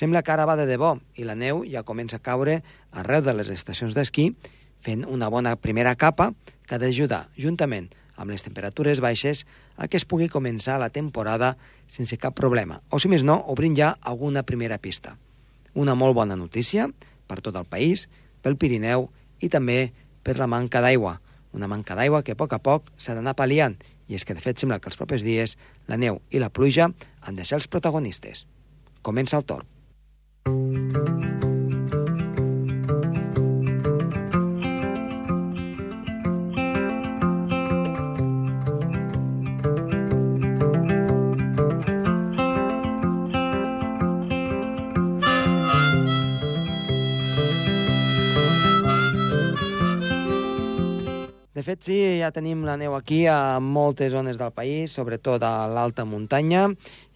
Sembla que ara va de debò i la neu ja comença a caure arreu de les estacions d'esquí, fent una bona primera capa que ha d'ajudar, juntament amb les temperatures baixes, a que es pugui començar la temporada sense cap problema, o si més no, obrint ja alguna primera pista. Una molt bona notícia per tot el país, pel Pirineu i també per la manca d'aigua, una manca d'aigua que a poc a poc s'ha d'anar pal·liant, i és que de fet sembla que els propers dies la neu i la pluja han de ser els protagonistes. Comença el torn. De fet, sí, ja tenim la neu aquí a moltes zones del país, sobretot a l'alta muntanya,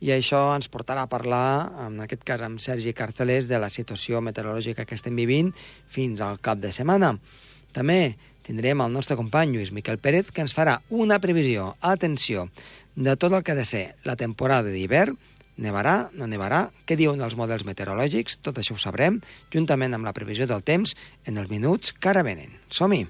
i això ens portarà a parlar, en aquest cas amb Sergi Carcelés, de la situació meteorològica que estem vivint fins al cap de setmana. També tindrem el nostre company Lluís Miquel Pérez, que ens farà una previsió, atenció, de tot el que ha de ser la temporada d'hivern, nevarà, no nevarà, què diuen els models meteorològics, tot això ho sabrem, juntament amb la previsió del temps en els minuts que ara venen. Som-hi!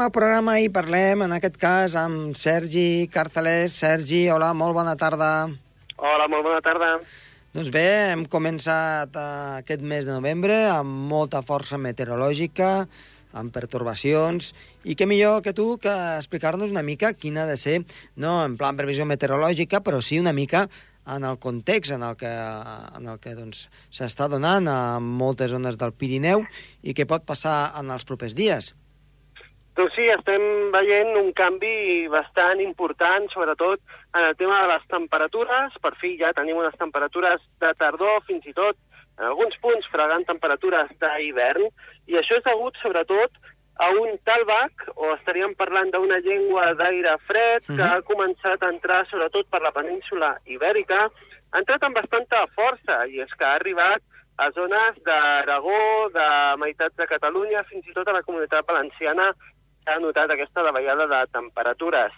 Iniciem el programa i parlem, en aquest cas, amb Sergi Carcelés. Sergi, hola, molt bona tarda. Hola, molt bona tarda. Doncs bé, hem començat uh, aquest mes de novembre amb molta força meteorològica, amb pertorbacions, i què millor que tu que explicar-nos una mica quina ha de ser, no en plan previsió meteorològica, però sí una mica en el context en el que, en el que doncs, s'està donant a moltes zones del Pirineu i què pot passar en els propers dies. Doncs sí, estem veient un canvi bastant important, sobretot en el tema de les temperatures. Per fi ja tenim unes temperatures de tardor, fins i tot en alguns punts fregant temperatures d'hivern, i això és degut sobretot a un talbac, o estaríem parlant d'una llengua d'aire fred, que ha començat a entrar sobretot per la península ibèrica, ha entrat amb bastanta força, i és que ha arribat a zones d'Aragó, de meitats de Catalunya, fins i tot a la comunitat valenciana, s'ha notat aquesta davallada de temperatures.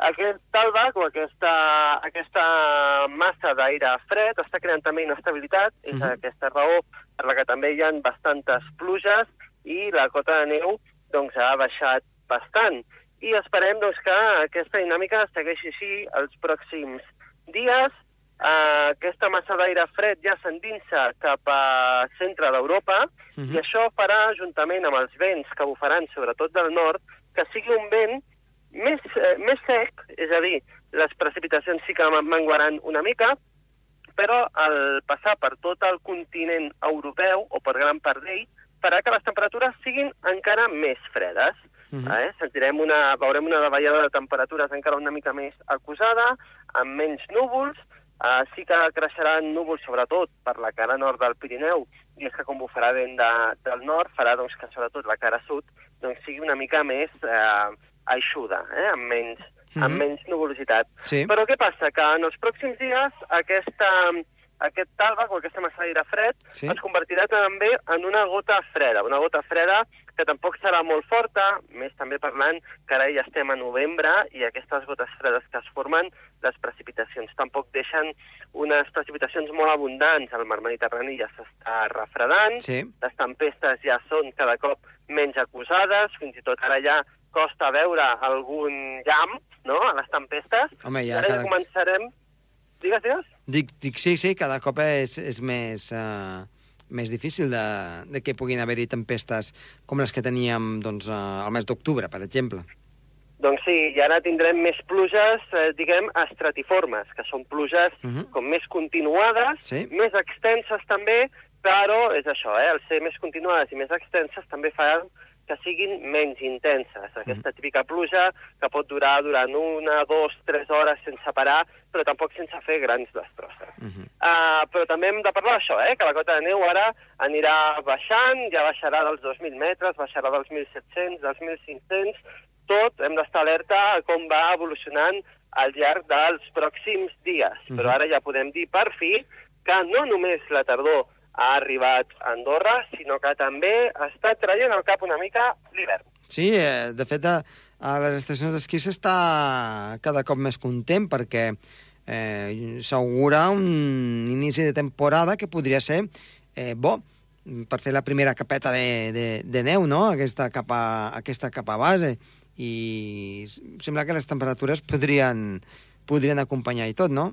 Aquest talbac o aquesta, aquesta massa d'aire fred està creant també inestabilitat, és Mhm. aquesta raó per la que també hi ha bastantes pluges i la cota de neu doncs, ha baixat bastant. I esperem doncs, que aquesta dinàmica segueixi així els pròxims dies. Uh, aquesta massa d'aire fred ja s'endinsa cap a centre d'Europa Mhm. i això farà, juntament amb els vents que bufaran sobretot del nord, que sigui un vent més, eh, més sec, és a dir, les precipitacions sí que menguaran una mica, però al passar per tot el continent europeu, o per gran part d'ell, farà que les temperatures siguin encara més fredes. Mhm. eh? Sentirem una, veurem una davallada de temperatures encara una mica més acusada, amb menys núvols, Uh, sí que creixeran núvols, sobretot per la cara nord del Pirineu, i és que com bufarà vent de, del nord, farà doncs, que sobretot la cara sud doncs, sigui una mica més eh, aixuda, eh? amb, menys, Mhm. amb menys nuvolositat. Sí. Però què passa? Que en els pròxims dies aquesta, aquest talbac o aquesta massa d'aire fred Sí. es convertirà també en una gota freda, una gota freda que tampoc serà molt forta, més també parlant que ara ja estem a novembre i aquestes gotes fredes que es formen, les precipitacions tampoc deixen unes precipitacions molt abundants. El mar Mediterrani ja s'està refredant, Sí. les tempestes ja són cada cop menys acusades, fins i tot ara ja costa veure algun llamp no? a les tempestes. Home, I ja ara ja cada... començarem... Digues, digues. Dic, dic sí, sí, cada cop és, és més, uh, més difícil de, de que puguin haver-hi tempestes com les que teníem doncs, uh, al mes d'octubre, per exemple. Doncs sí, i ara tindrem més pluges, eh, diguem, estratiformes, que són pluges Mhm. com més continuades, Sí. més extenses també, però és això, eh, el ser més continuades i més extenses també fan que siguin menys intenses. Aquesta típica pluja que pot durar durant una, dos, tres hores sense parar, però tampoc sense fer grans destrosses. uh -huh. uh, però també hem de parlar d'això, eh? que la cota de neu ara anirà baixant, ja baixarà dels 2.000 metres, baixarà dels 1.700, dels 1.500, tot hem d'estar alerta a com va evolucionant al llarg dels pròxims dies. Uh -huh. Però ara ja podem dir per fi que no només la tardor ha arribat a Andorra, sinó que també està traient al cap una mica l'hivern. Sí, eh, de fet, a, a les estacions d'esquí s'està cada cop més content perquè eh, s'augura un inici de temporada que podria ser eh, bo per fer la primera capeta de, de, de neu, no?, aquesta capa, aquesta capa base i sembla que les temperatures podrien, podrien acompanyar i tot, no?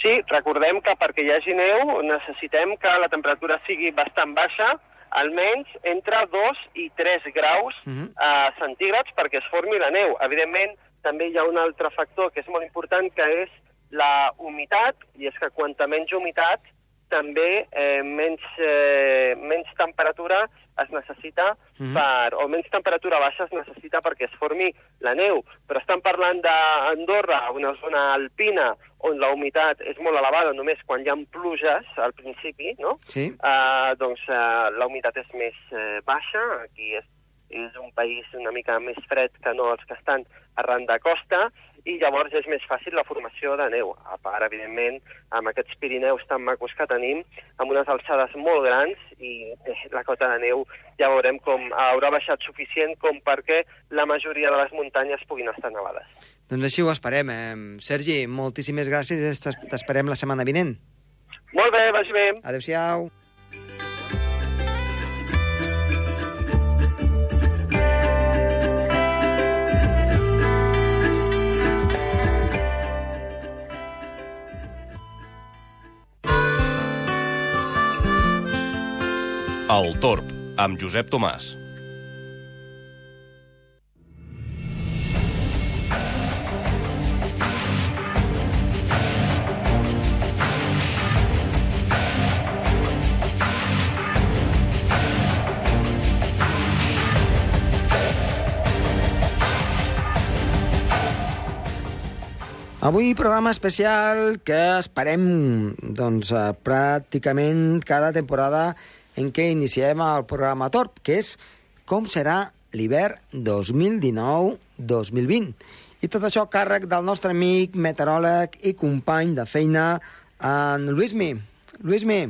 Sí, recordem que perquè hi hagi neu necessitem que la temperatura sigui bastant baixa, almenys entre 2 i 3 graus uh -huh. uh, centígrads perquè es formi la neu. Evidentment, també hi ha un altre factor que és molt important, que és la humitat, i és que quanta menys humitat, també eh, menys, eh, menys temperatura es necessita mm -hmm. per, o menys temperatura baixa es necessita perquè es formi la neu. Però estan parlant d'Andorra, una zona alpina on la humitat és molt elevada només quan hi ha pluges al principi, no? Sí. Uh, doncs uh, la humitat és més uh, baixa, aquí és, és un país una mica més fred que no els que estan arran de costa, i llavors és més fàcil la formació de neu. A part, evidentment, amb aquests Pirineus tan macos que tenim, amb unes alçades molt grans, i eh, la cota de neu ja veurem com haurà baixat suficient com perquè la majoria de les muntanyes puguin estar nevades. Doncs així ho esperem. Eh? Sergi, moltíssimes gràcies t'esperem la setmana vinent. Molt bé, vagi bé. Adéu-siau. El Torb, amb Josep Tomàs. Avui programa especial que esperem doncs, eh, pràcticament cada temporada en què iniciem el programa TORP, que és com serà l'hivern 2019-2020. I tot això càrrec del nostre amic, meteoròleg i company de feina, en Luismi. Luismi.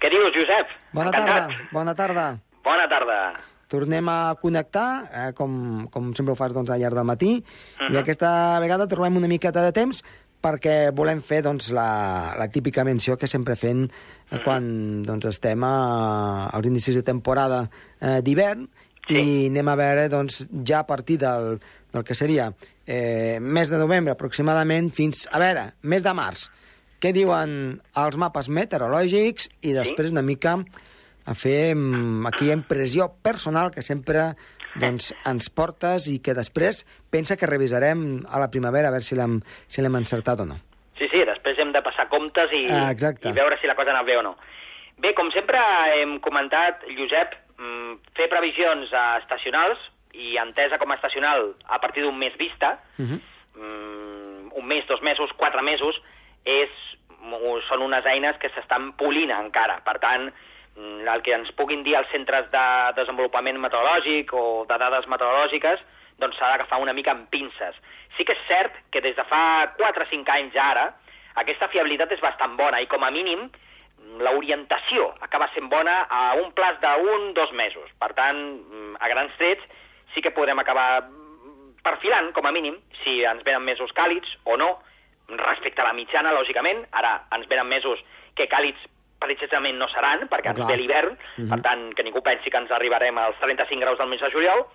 Què dius, Josep? Bona Encantat. tarda. Bona tarda. Bona tarda. Tornem a connectar, eh, com, com sempre ho fas doncs, al llarg del matí, uh -huh. i Mhm. aquesta vegada trobem una miqueta de temps perquè volem fer doncs, la, la típica menció que sempre fem eh, quan doncs, estem a, als inicis de temporada eh, d'hivern Sí. i anem a veure doncs, ja a partir del, del que seria eh, mes de novembre aproximadament fins, a veure, mes de març. Què diuen els mapes meteorològics i després una mica a fer mm, aquí impressió personal que sempre doncs, ens portes i que després pensa que revisarem a la primavera a veure si l'hem si encertat o no. Sí, sí, després hem de passar comptes i, Ah, exacte. i veure si la cosa ha anat bé o no. Bé, com sempre hem comentat, Josep, mm, fer previsions estacionals i entesa com a estacional a partir d'un mes vista, Uh -huh. mm, un mes, dos mesos, quatre mesos, és, són unes eines que s'estan polint encara. Per tant, el que ens puguin dir els centres de desenvolupament meteorològic o de dades meteorològiques doncs s'ha d'agafar una mica amb pinces. Sí que és cert que des de fa 4 o 5 anys ara aquesta fiabilitat és bastant bona i com a mínim l'orientació acaba sent bona a un plaç d'un, dos mesos. Per tant, mm, a grans trets, sí que podrem acabar mm, perfilant, com a mínim, si ens venen mesos càlids o no, respecte a la mitjana, lògicament. Ara ens venen mesos que càlids precisament no seran, perquè ens Clar. ve l'hivern, per tant, que ningú pensi que ens arribarem als 35 graus del mes de juliol,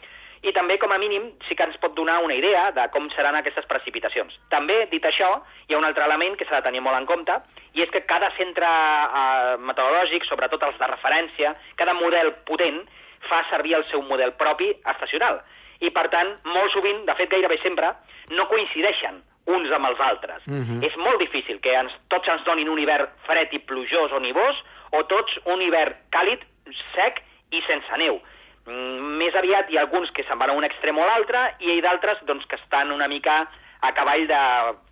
i també, com a mínim, sí que ens pot donar una idea de com seran aquestes precipitacions. També, dit això, hi ha un altre element que s'ha de tenir molt en compte, i és que cada centre eh, meteorològic, sobretot els de referència, cada model potent, fa servir el seu model propi estacional. I, per tant, molt sovint, de fet gairebé sempre, no coincideixen uns amb els altres. Mhm. És molt difícil que ens, tots ens donin un hivern fred i plujós o nivós, o tots un hivern càlid, sec i sense neu. Mm, més aviat hi ha alguns que se'n van a un extrem o l'altre i hi ha d'altres doncs, que estan una mica a cavall de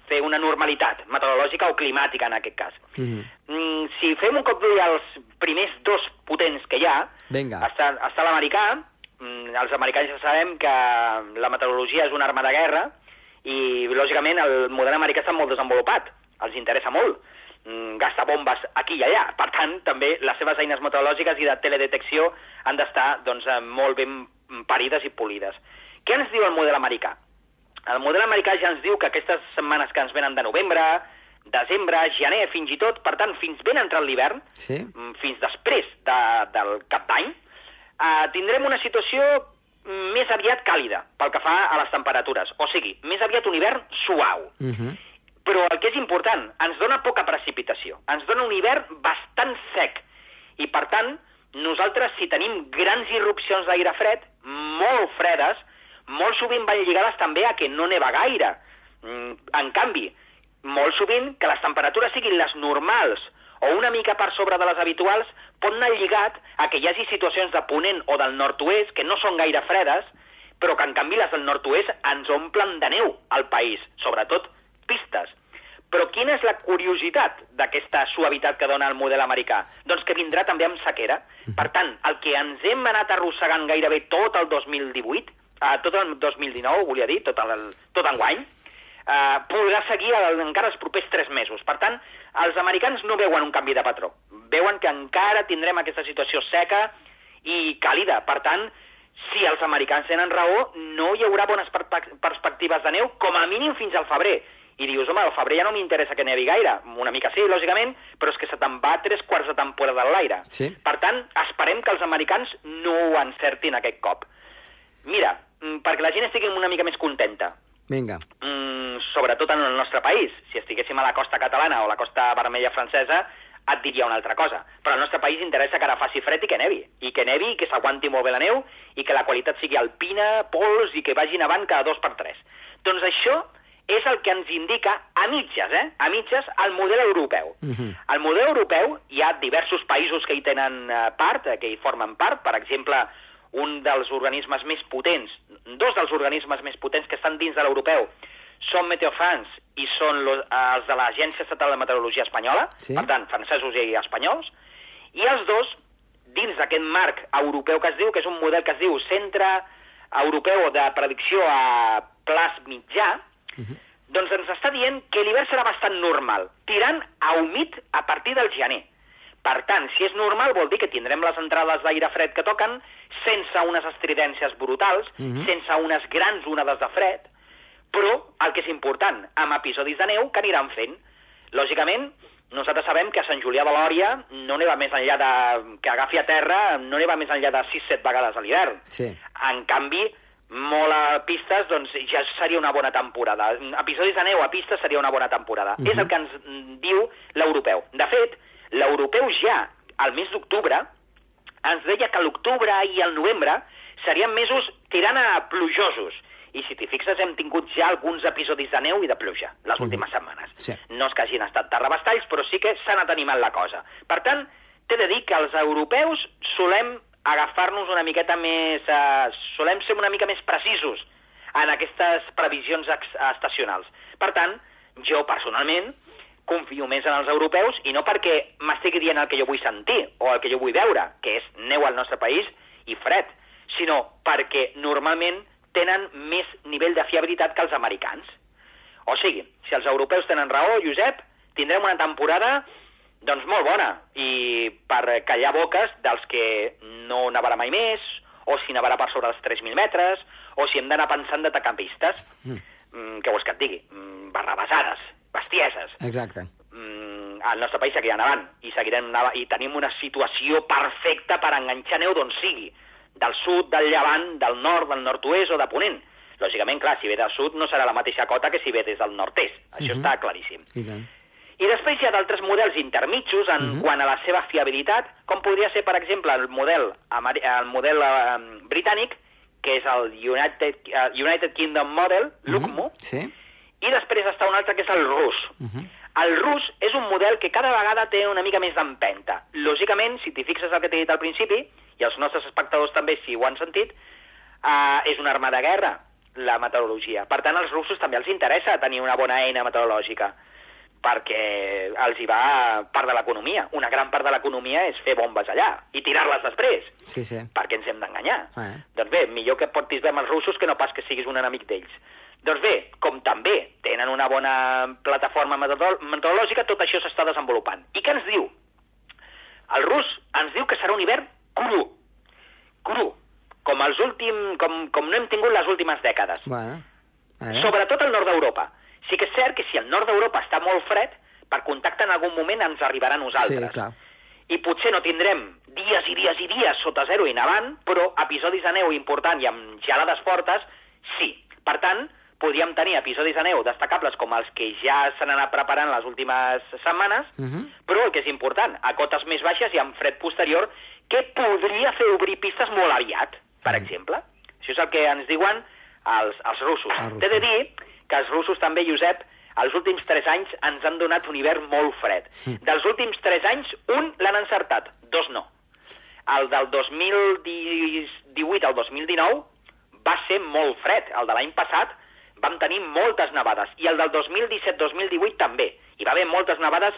fer una normalitat meteorològica o climàtica, en aquest cas. Mhm. Mm, si fem un cop d'ull als primers dos potents que hi ha, Vinga. està, està l'americà, mm, els americans ja sabem que la meteorologia és una arma de guerra, i, lògicament, el model americà està molt desenvolupat, els interessa molt mm, gastar bombes aquí i allà. Per tant, també les seves eines meteorològiques i de teledetecció han d'estar doncs, eh, molt ben parides i polides. Què ens diu el model americà? El model americà ja ens diu que aquestes setmanes que ens venen de novembre, desembre, gener, fins i tot, per tant, fins ben entrat l'hivern, Sí? mm, fins després de, del cap d'any, eh, tindrem una situació més aviat càlida pel que fa a les temperatures. O sigui, més aviat un hivern suau. Mhm. Però el que és important, ens dona poca precipitació. Ens dona un hivern bastant sec. I, per tant, nosaltres, si tenim grans irrupcions d'aire fred, molt fredes, molt sovint van lligades també a que no neva gaire. Mm, En canvi, molt sovint que les temperatures siguin les normals o una mica per sobre de les habituals pot anar lligat a que hi hagi situacions de ponent o del nord-oest que no són gaire fredes, però que en canvi les del nord-oest ens omplen de neu al país, sobretot pistes. Però quina és la curiositat d'aquesta suavitat que dona el model americà? Doncs que vindrà també amb sequera. Per tant, el que ens hem anat arrossegant gairebé tot el 2018, eh, tot el 2019, volia dir, tot, el, tot enguany, eh, podrà seguir el, encara els propers tres mesos. Per tant, els americans no veuen un canvi de patró. Veuen que encara tindrem aquesta situació seca i càlida. Per tant, si els americans tenen raó, no hi haurà bones perspe- perspectives de neu, com a mínim fins al febrer. I dius, home, al febrer ja no m'interessa que nevi gaire. Una mica sí, lògicament, però és que se te'n va tres quarts de temporada a l'aire. Sí. Per tant, esperem que els americans no ho encertin aquest cop. Mira, mm, perquè la gent estigui una mica més contenta, Vinga. mm, sobretot en el nostre país. Si estiguéssim a la costa catalana o la costa vermella francesa, et diria una altra cosa. Però al nostre país interessa que ara faci fred i que nevi. I que nevi, i que s'aguanti molt bé la neu, i que la qualitat sigui alpina, pols, i que vagi nevant cada dos per tres. Doncs això és el que ens indica, a mitges, eh? A mitges, el model europeu. Mhm. Al model europeu hi ha diversos països que hi tenen eh, part, eh, que hi formen part. Per exemple, un dels organismes més potents, dos dels organismes més potents que estan dins de l'europeu, són Meteofrance i són los, els de l'Agència Estatal de Meteorologia Espanyola, Sí. per tant, francesos i espanyols, i els dos, dins d'aquest marc europeu que es diu, que és un model que es diu Centre Europeu de Predicció a Plaç Mitjà, doncs ens està dient que l'hivern serà bastant normal, tirant a humit a partir del gener. Per tant, si és normal, vol dir que tindrem les entrades d'aire fred que toquen, sense unes estridències brutals, Mhm. sense unes grans onades de fred, però el que és important, amb episodis de neu que aniran fent. Lògicament, nosaltres sabem que a Sant Julià de Lòria no neva més enllà de... que agafi a terra, no neva més enllà de 6-7 vegades a l'hivern. Sí. En canvi, molt a pistes, doncs ja seria una bona temporada. Episodis de neu a pistes seria una bona temporada. Mhm. És el que ens mm, diu l'europeu. De fet, l'europeu ja, al mes d'octubre, ens deia que l'octubre i el novembre serien mesos tirant a plujosos. I si t'hi fixes, hem tingut ja alguns episodis de neu i de pluja les Mhm. últimes setmanes. Sí. No és que hagin estat terrabastalls, però sí que s'ha anat animant la cosa. Per tant, t'he de dir que els europeus solem agafar-nos una miqueta més... Eh, solem ser una mica més precisos en aquestes previsions estacionals. Per tant, jo personalment confio més en els europeus i no perquè m'estigui dient el que jo vull sentir o el que jo vull veure, que és neu al nostre país i fred, sinó perquè normalment tenen més nivell de fiabilitat que els americans. O sigui, si els europeus tenen raó, Josep, tindrem una temporada doncs molt bona i per callar boques dels que no nevarà mai més, o si nevarà per sobre els 3.000 metres, o si hem d'anar pensant de tacar pistes, Mm. mm, què vols que et digui? Mm, barrabassades, bestieses. Exacte. Mm, el nostre país seguirà nevant i, seguirem neva i tenim una situació perfecta per enganxar neu d'on sigui, del sud, del llevant, del nord, del nord-oest o de ponent. Lògicament, clar, si ve del sud no serà la mateixa cota que si ve des del nord-est. Això Mhm. està claríssim. I tant. I després hi ha d'altres models intermitjos en Mhm. quant a la seva fiabilitat, com podria ser, per exemple, el model, el model eh, britànic, que és el United, eh, United Kingdom Model, l'UCMO, Sí. I després està un altre que és el rus. Mhm. El rus és un model que cada vegada té una mica més d'empenta. Lògicament, si t'hi fixes el que t'he dit al principi, i els nostres espectadors també, si ho han sentit, eh, és una arma de guerra. la meteorologia. Per tant, als russos també els interessa tenir una bona eina meteorològica perquè els hi va part de l'economia. Una gran part de l'economia és fer bombes allà i tirar-les després. Sí, sí. Per què ens hem d'enganyar? Eh. Doncs bé, millor que portis bé amb els russos que no pas que siguis un enemic d'ells. Doncs bé, com també tenen una bona plataforma meteorol- meteorològica, tot això s'està desenvolupant. I què ens diu? El rus ens diu que serà un hivern cru. Cru. Com, els últim, com, com no hem tingut les últimes dècades. Bueno, veure. Sobretot al nord d'Europa. Sí que és cert que si el nord d'Europa està molt fred, per contacte en algun moment ens arribarà a nosaltres. Sí, clar. I potser no tindrem dies i dies i dies sota zero i nevant, però episodis de neu important i amb gelades fortes, sí. Per tant, podríem tenir episodis de neu destacables com els que ja s'han anat preparant les últimes setmanes, Mhm. però el que és important, a cotes més baixes i amb fred posterior, que podria fer obrir pistes molt aviat, per Mm. exemple. Això és el que ens diuen els, els russos. Els russos. T'he de dir que els russos també, Josep, els últims tres anys ens han donat un hivern molt fred. Dels últims tres anys, un l'han encertat, dos no. El del 2018 al 2019 va ser molt fred. El de l'any passat vam tenir moltes nevades. I el del 2017-2018 també. Hi va haver moltes nevades,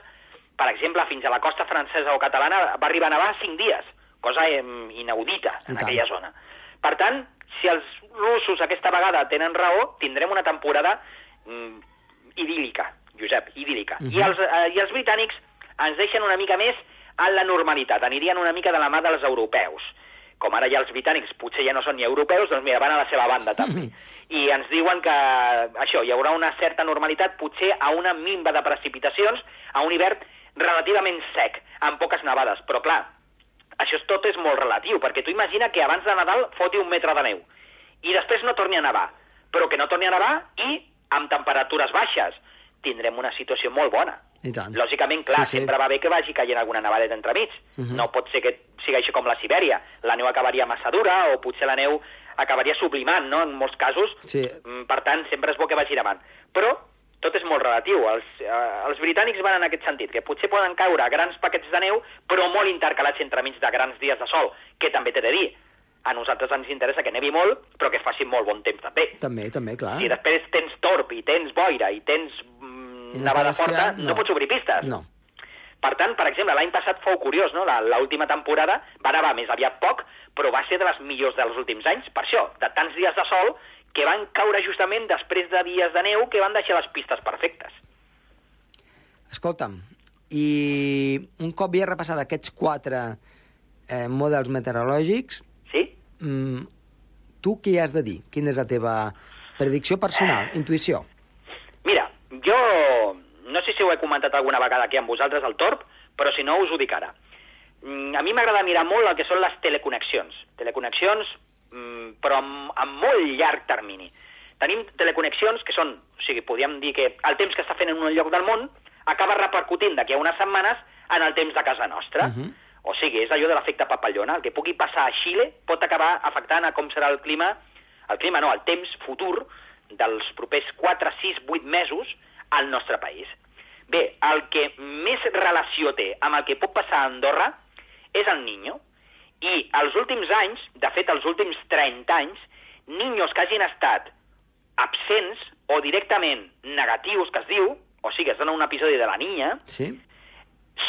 per exemple, fins a la costa francesa o catalana va arribar a nevar cinc dies, cosa inaudita en aquella zona. Per tant, si els russos aquesta vegada tenen raó, tindrem una temporada mm, idíl·lica, Josep, idíl·lica. Mhm. I, els, eh, I els britànics ens deixen una mica més en la normalitat, anirien una mica de la mà dels europeus. Com ara ja els britànics potser ja no són ni europeus, doncs mira, van a la seva banda també. I ens diuen que això, hi haurà una certa normalitat, potser a una minva de precipitacions, a un hivern relativament sec, amb poques nevades. Però clar, això és, tot és molt relatiu, perquè tu imagina que abans de Nadal foti un metre de neu i després no torni a nevar, però que no torni a nevar i amb temperatures baixes tindrem una situació molt bona. I tant. Lògicament, clar, Sí, sí. sempre va bé que vagi caient alguna nevadeta entremig. Mhm. No pot ser que sigui això com la Sibèria. La neu acabaria massa dura o potser la neu acabaria sublimant, no?, en molts casos. Sí. Mm, Per tant, sempre és bo que vagi davant. Però tot és molt relatiu. Els, eh, els britànics van en aquest sentit, que potser poden caure grans paquets de neu, però molt intercalats entremig de grans dies de sol, que també t'he de dir, a nosaltres ens interessa que nevi molt, però que faci molt bon temps també. També, també, clar. Si després tens torb i tens boira i tens mm, nevada forta, no. no. pots obrir pistes. No. Per tant, per exemple, l'any passat fou curiós, no? La- L'última temporada va nevar més aviat poc, però va ser de les millors dels últims anys, per això, de tants dies de sol que van caure justament després de dies de neu que van deixar les pistes perfectes. Escolta'm, i un cop ja repassat aquests quatre eh, models meteorològics, Sí? mm, tu què has de dir? Quina és la teva predicció personal, intuïció? Mira, jo no sé si ho he comentat alguna vegada aquí amb vosaltres, al Torb, però si no us ho dic ara. Mm, A mi m'agrada mirar molt el que són les teleconnexions. Teleconnexions, mm, però amb, amb molt llarg termini. Tenim teleconnexions que són, o sigui, podríem dir que el temps que està fent en un lloc del món acaba repercutint d'aquí a unes setmanes en el temps de casa nostra. Mhm. O sigui, és allò de l'efecte papallona. El que pugui passar a Xile pot acabar afectant a com serà el clima, el clima no, el temps futur dels propers 4, 6, 8 mesos al nostre país. Bé, el que més relació té amb el que pot passar a Andorra és el Niño. I els últims anys, de fet els últims 30 anys, niños que hagin estat absents o directament negatius, que es diu, o sigui, es dona un episodi de la niña, Sí?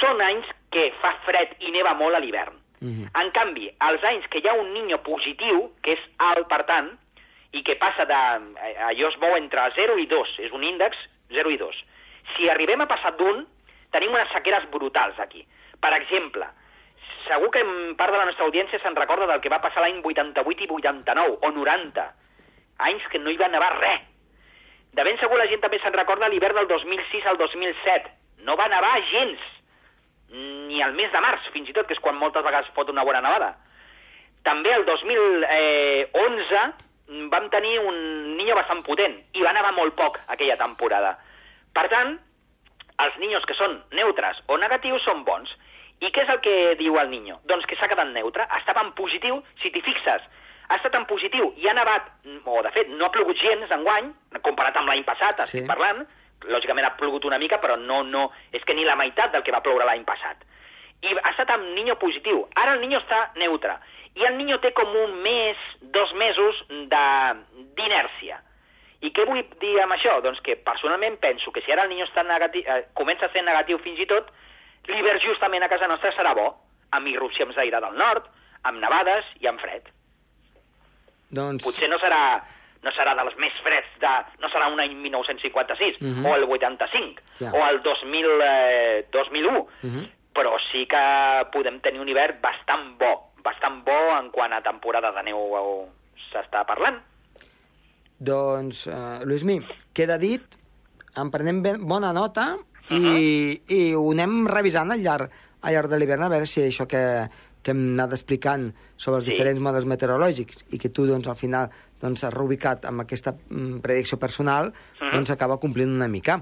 són anys que fa fred i neva molt a l'hivern. Mhm. En canvi, els anys que hi ha un niño positiu, que és alt, per tant, i que passa de... eh, allò es mou entre 0 i 2, és un índex 0 i 2. Si arribem a passar d'un, tenim unes sequeres brutals aquí. Per exemple, segur que en part de la nostra audiència se'n recorda del que va passar l'any 88 i 89, o 90, anys que no hi va nevar res. De ben segur la gent també se'n recorda l'hivern del 2006 al 2007. No va nevar gens, ni al mes de març, fins i tot, que és quan moltes vegades fot una bona nevada. També el 2011 vam tenir un niño bastant potent i va nevar molt poc aquella temporada. Per tant, els niños que són neutres o negatius són bons. I què és el que diu el niño? Doncs que s'ha quedat neutre, estava en positiu, si t'hi fixes, ha estat en positiu i ha nevat, o de fet no ha plogut gens enguany, comparat amb l'any passat, estic Sí. parlant, lògicament ha plogut una mica, però no, no, és que ni la meitat del que va ploure l'any passat. I ha estat amb niño positiu. Ara el niño està neutre. i el Niño té com un mes, dos mesos de- d'inèrcia. I què vull dir amb això? Doncs que personalment penso que si ara el Niño està negatiu, eh, comença a ser negatiu fins i tot, l'hivern justament a casa nostra serà bo, amb irrupcions d'aire del nord, amb nevades i amb fred. Doncs... Potser no serà no serà dels més freds, de, no serà un any 1956, Mhm. o el 85, Ja. o el 2000, eh, 2001, Mhm. però sí que podem tenir un hivern bastant bo, bastant bo en quant a temporada de neu eh, s'està parlant. Doncs, uh, Lluís Mi, queda dit, en prenem ben, bona nota i, i ho anem revisant al llarg, al llarg de l'hivern a veure si això que, que hem anat explicant sobre els Sí. diferents models meteorològics i que tu, doncs, al final doncs, has reubicat amb aquesta mm, predicció personal, Mhm. doncs acaba complint una mica.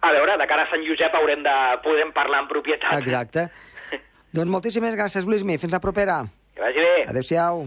A veure, de cara a Sant Josep haurem de podem parlar en propietat. Exacte. doncs moltíssimes gràcies, Lluís Mi. Fins la propera. Que vagi bé. Adéu-siau.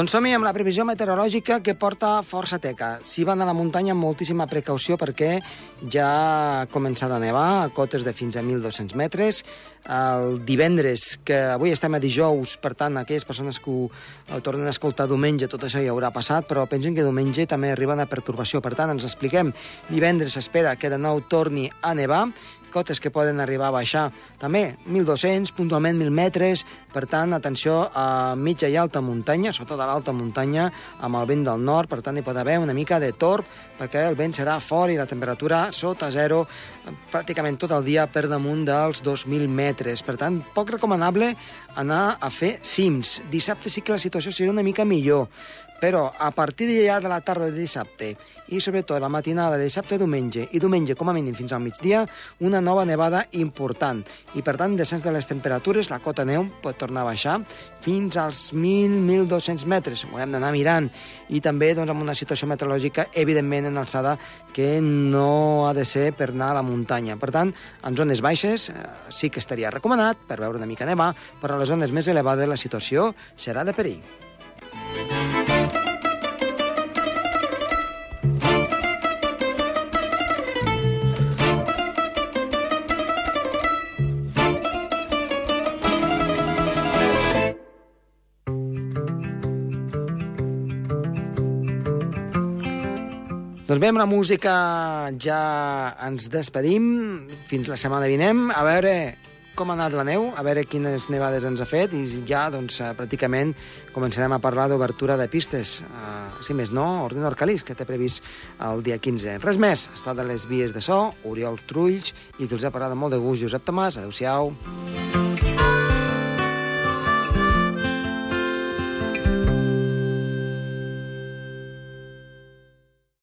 Doncs som amb la previsió meteorològica que porta força teca. Si van a la muntanya amb moltíssima precaució perquè ja ha començat a nevar a cotes de fins a 1.200 metres. El divendres, que avui estem a dijous, per tant, aquelles persones que ho tornen a escoltar diumenge, tot això ja haurà passat, però pensen que diumenge també arriba una pertorbació. Per tant, ens expliquem, divendres s'espera que de nou torni a nevar, cotes que poden arribar a baixar també 1.200, puntualment 1.000 metres, per tant, atenció a mitja i alta muntanya, sobretot a l'alta muntanya, amb el vent del nord, per tant, hi pot haver una mica de torb, perquè el vent serà fort i la temperatura sota zero eh, pràcticament tot el dia per damunt dels 2.000 metres. Per tant, poc recomanable anar a fer cims. Dissabte sí que la situació serà una mica millor, però a partir d'allà de la tarda de dissabte i sobretot la matinada de dissabte a diumenge i diumenge com a mínim fins al migdia una nova nevada important. I per tant descens de les temperatures la cota neu pot tornar a baixar fins als 1.000-1.200 metres. Ho hem d'anar mirant. I també doncs, amb una situació meteorològica evidentment en alçada que no ha de ser per anar a la muntanya. Per tant en zones baixes eh, sí que estaria recomanat per veure una mica nevar però a les zones més elevades la situació serà de perill Amb la música ja ens despedim. Fins la setmana vinent. A veure com ha anat la neu, a veure quines nevades ens ha fet i ja, doncs, eh, pràcticament començarem a parlar d'obertura de pistes. Uh, si més no, Ordeno Arcalís, que té previst el dia 15. Res més, està de les vies de so, Oriol Trulls, i que els ha parlat molt de gust Josep Tomàs. Adéu-siau.